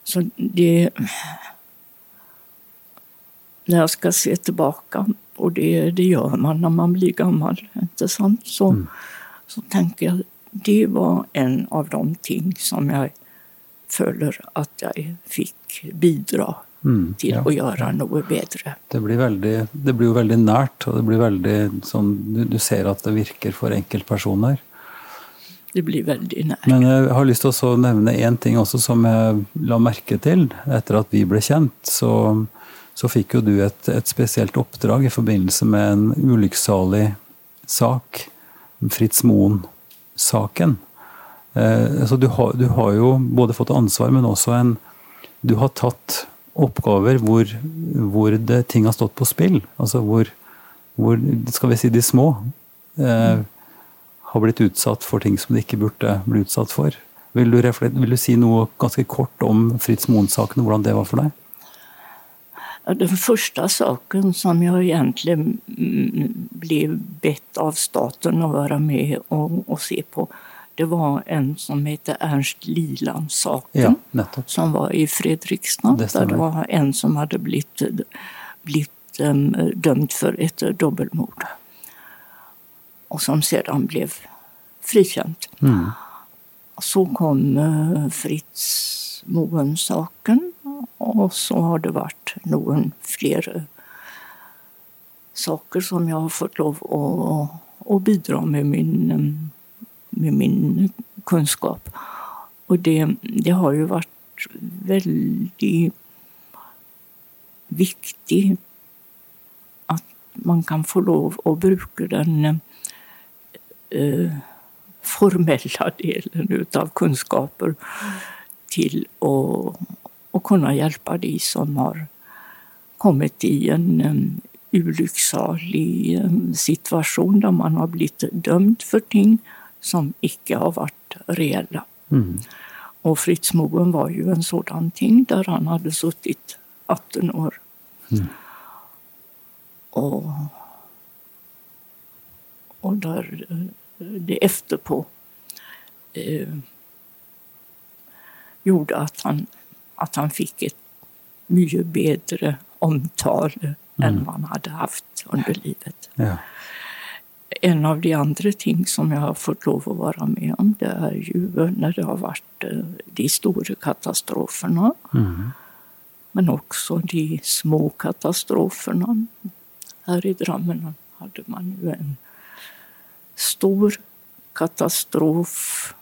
Så det... När jag ska se tillbaka, och det, det gör man när man blir gammal, inte sant? Så, så tänker jag det var en av de ting som jag följer att jag fick bidra Mm. till Ja. att göra något bättre. Det blir, veldig, det blir jo veldig nært, og det blir veldig sånn Du, du ser at det virker for enkeltpersoner. Det blir väldigt nära. Men jeg har lyst til å så nevne én ting også som jeg la merke til. Etter at vi ble kjent, så, så fikk jo du et, et spesielt oppdrag i forbindelse med en ulykksalig sak. Fritz Moen-saken. Eh, så du har, du har jo både fått ansvar, men også en Du har tatt oppgaver hvor, hvor det, ting har stått på spill. Altså hvor, hvor skal vi si, de små eh, har blitt utsatt for ting som de ikke burde bli utsatt for. Vil du, vil du si noe ganske kort om Fritz Moen-saken, og hvordan det var for deg? Den första saken som jag egentligen blev bett av staten att vara med och, och se på, det var en som hette Ernst Liland-saken. Ja, som var i Fredrikstad. Det där det var en som hade blivit, blivit em, dömd för ett dubbelmord. Och som sedan blev frikänd. Mm. Så kom eh, Fritz Moen-saken och så har det varit någon fler eh, saker som jag har fått lov att, att bidra med min, med min kunskap. Och det, det har ju varit väldigt viktigt att man kan få lov att bruka den eh, formella delen utav kunskaper till att, att kunna hjälpa de som har kommit i en en olycksalig eh, situation där man har blivit dömd för ting som icke har varit reella. Mm. Och Fritz Moen var ju en sådan ting där han hade suttit 18 år. Mm. Och, och där det efterpå eh, gjorde att han, att han fick ett mycket bättre omtal än vad han hade haft under livet. Ja. En av de andra ting som jag har fått lov att vara med om det är ju när det har varit eh, de stora katastroferna. Mm. Men också de små katastroferna. Här i Drammen hade man ju en stor katastrof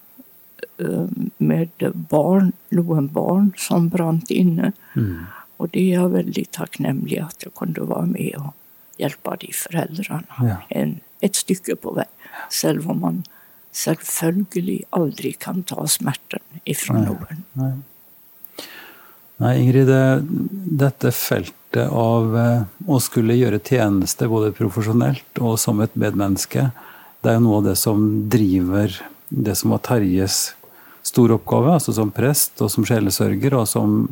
eh, med barn, någon barn som brann inne. Mm. Och det är jag väldigt tacknämlig att jag kunde vara med och hjälpa de föräldrarna Ja. en, ett stycke på väg. Selv om man selvfølgelig aldrig kan ta smärtan ifrån Nej. någon. Nei. Nei, Ingrid, det, dette feltet av eh, å skulle gjøre tjeneste både profesjonelt og som et medmenneske, det er jo noe av det som driver det som var Terjes store oppgave, altså som prest og som sjelesørger, og som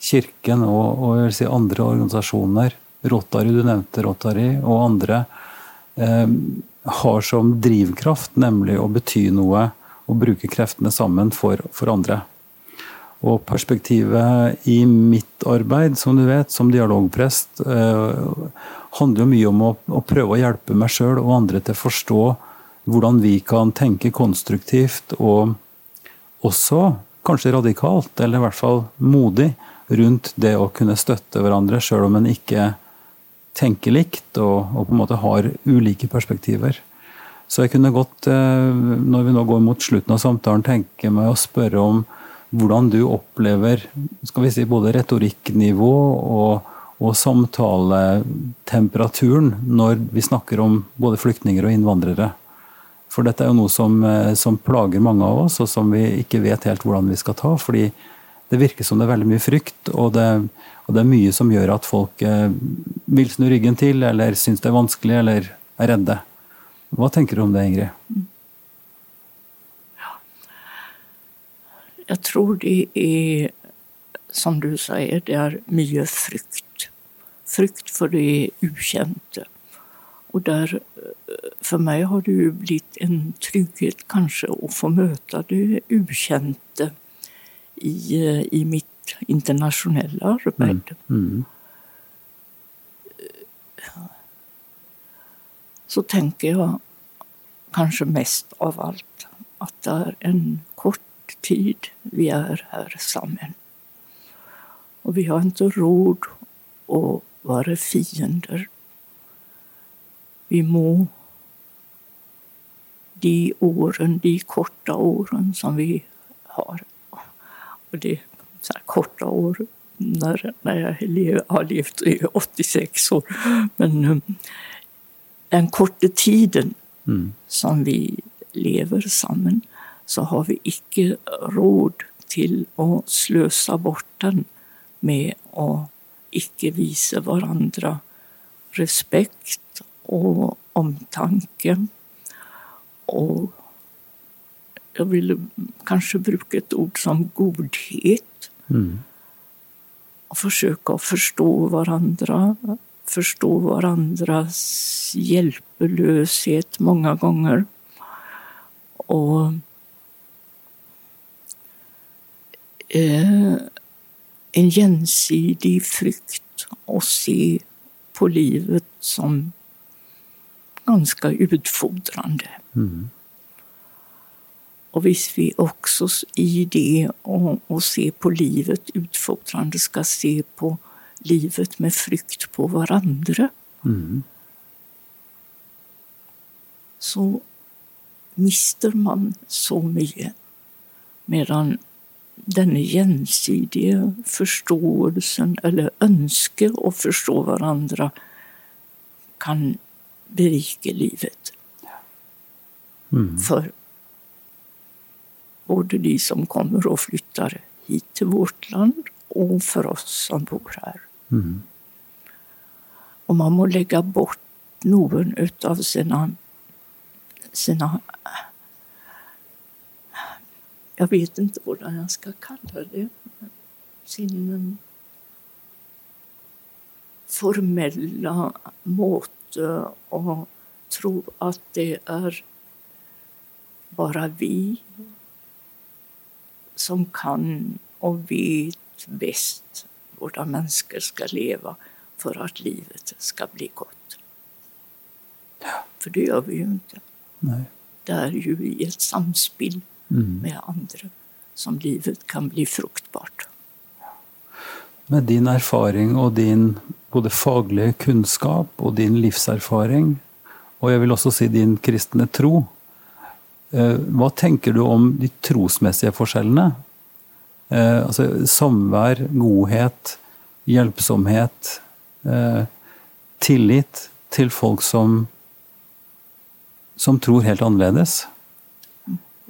Kirken og, og si andre organisasjoner, Rotary, du nevnte Rotary, og andre, eh, Eh, har som drivkraft, nemlig å bety noe og bruke kreftene sammen for, for andre. Og perspektivet i mitt arbeid, som du vet, som dialogprest, eh, handler jo mye om å, å prøve å hjelpe meg sjøl og andre til å forstå hvordan vi kan tenke konstruktivt og også kanskje radikalt, eller i hvert fall modig, rundt det å kunne støtte hverandre sjøl om en ikke tenker likt og, og på en måte har ulike perspektiver. Så jeg kunne godt, när når vi nå går mot slutten av samtalen, tenke meg å spørre om hvordan du opplever skal vi si, både retorikknivå og, og samtaletemperaturen når vi snakker om både flyktninger og innvandrere. For dette er jo noe som, eh, som plager mange av oss, og som vi ikke vet helt hvordan vi skal ta. fordi det virker som det er veldig mye frykt, og det, og det er mye som gjør at folk eh, vil snu ryggen til, eller syns det er vanskelig, eller er redde. Hva tenker du om det, Ingrid? Jag tror det är, som du säger, det är mycket frykt. Frykt för det okända. Och där, för mig har det ju blivit en trygghet kanske att få möta det ukända i, eh, i mitt internationella arbete. Mm. så tänker jag kanske mest av allt att det är en kort tid vi är här samman. Och vi har inte råd att vara fiender. Vi må de åren, de korta åren som vi har. Och det så korta år när, när jag har levt i 86 år. Men eh, den korta tiden Mm. som vi lever sammen, så har vi ikke råd til å sløse bort den med å ikke vise hverandre respekt og omtanke. Og jeg ville kanskje bruke et ord som godhet. Mm. Och försöka förstå varandra, förstå varandras hjälplöshet många gånger. Och eh, en gensidig flykt och se på livet som ganska utfordrande. Mm. Och hvis vi också i det och, och se på livet utfordrande ska se på livet med frykt på varandra, Mm. så mister man så mycket. Medan den gjensidige forståelsen, eller ønsket å forstå hverandre, kan berike livet. Mm. For Både de som kommer och flyttar hit till vårt land och för oss som bor här. Och man må lägga bort någon utav sina, sina jag vet inte vad jag ska kalla det, sin eh, formella måte och tro att det är bara vi som kan och vet bäst hur människor ska leva för att livet ska bli gott. För det gör vi ju inte. Nej. Det är ju i ett samspel med andra som livet kan bli fruktbart. Med din erfaring och din både faglige kunnskap och din livserfaring, och jag vill också si din kristne tro, eh, vad tänker du om de trosmässiga forskjellene? Eh, altså samvær, godhet, hjelpsomhet, eh, tillit til folk som, som tror helt annerledes.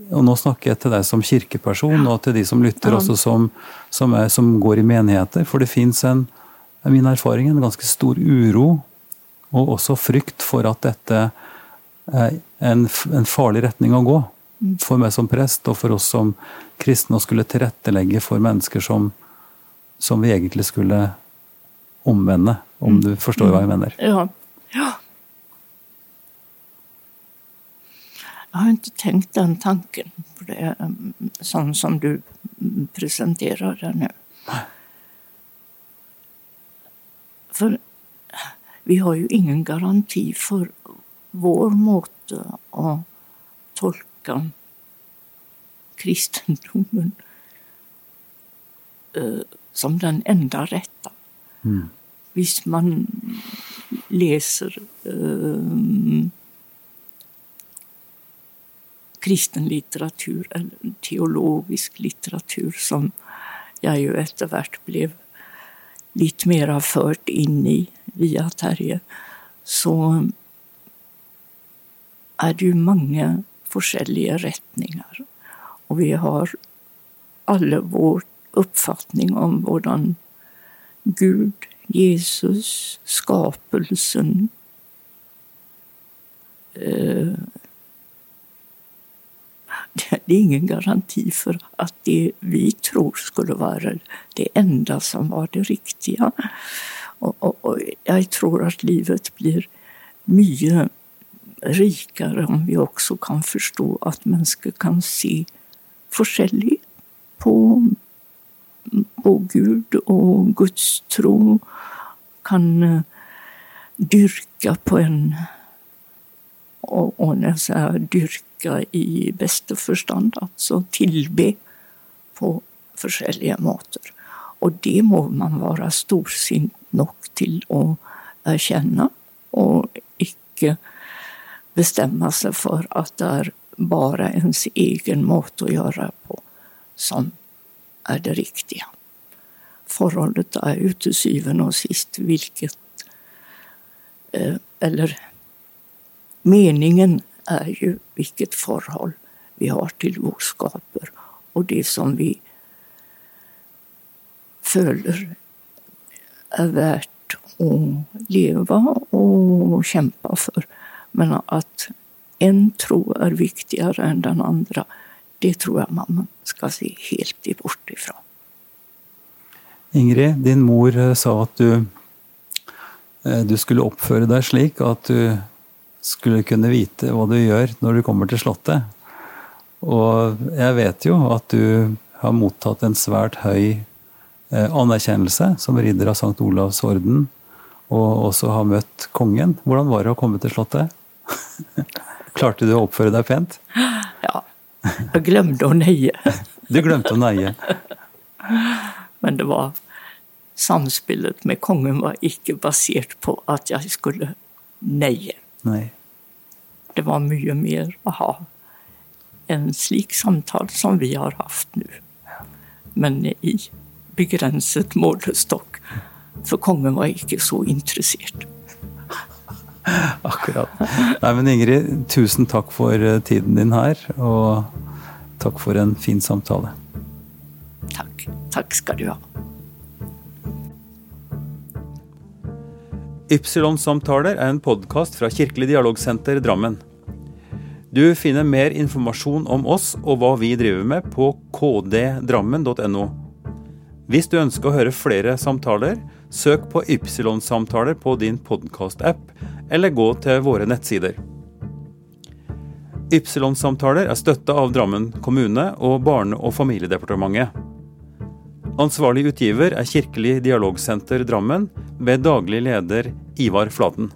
Og nå snakker jeg til deg som kirkeperson, og til de som lytter, også som, som, er, som går i menigheter. For det fins en, er min erfaring, en ganske stor uro, og også frykt for at dette er en, en farlig retning å gå. For meg som prest, og for oss som kristne, å skulle tilrettelegge for mennesker som, som vi egentlig skulle omvende, om du forstår hva jeg mener. Ja. ja. Jag har inte tänkt den tanken, på det, mm, sån som du mm, presenterar det nu. För vi har ju ingen garanti för vår måte att tolka kristendomen eh, som den enda rätta. Visst man läser eh, kristen litteratur eller teologisk litteratur som jag ju efterhvert blev lite mera fört in i via Terje så är det ju många olika rättningar. Och vi har alla vår uppfattning om hvordan Gud, Jesus, skapelsen eh, [LAUGHS] det är ingen garanti för att det vi tror skulle vara det enda som var det riktiga. Och, och, och jag tror att livet blir mycket rikare om vi också kan förstå att människor kan se forskjellig på, på Gud och Guds tro. Kan eh, dyrka på en och, och när jag säger dyrka i bästa förstånd, alltså tillbe på olika måter. Och det må man vara storsint nog till att erkänna och icke bestämma sig för att det är bara ens egen mat att göra på som är det riktiga. Förhållandet är ju till syvende och sist vilket, eh, eller meningen är ju vilket förhåll vi har till vår skaper och det som vi följer är värt att leva och kämpa för. Men att en tro är viktigare än den andra, det tror jag man ska se helt bort ifrån. Ingrid, din mor eh, sa att du, eh, du skulle uppföra dig slik att du skulle kunna veta vad du gör när du kommer till Slottet. Och jag vet ju att du har mottagit en svärt hög eh, anerkännelse som ridder av Sankt Olavs orden, och också har mött kungen. Hur var det att komma till Slottet? [LAUGHS] Klarte du å oppføre deg pent? [GASPS] Ja, jag glömde att neja. [LAUGHS] Du glemte å neie. Men det var samspelet med kungen var icke baserat på att jag skulle neja. Nei. Det var mycket mer att ha en slik samtal som vi har haft nu. Men i begränsad målestock. För kungen var icke så intresserad. [LAUGHS] Akkurat. Nei, men Ingrid, tusen takk for eh, tiden din her. Og Takk for en fin samtale. Tack. Tack ska du ha. Ypsilon-samtaler er en podkast fra Kirkelig dialogsenter Drammen. Du finner mer informasjon om oss og hva vi driver med på kddrammen.no. Hvis du ønsker å høre flere samtaler, søk på Ypsilon-samtaler på din podkast-app, eller gå till våra nettsider. Ypsilon-samtaler är stötta av Drammen kommune och Barne- och familjedepartementet. Ansvarlig utgiver är Kirkelig Dialogcenter Drammen, med daglig leder Ivar Flaten.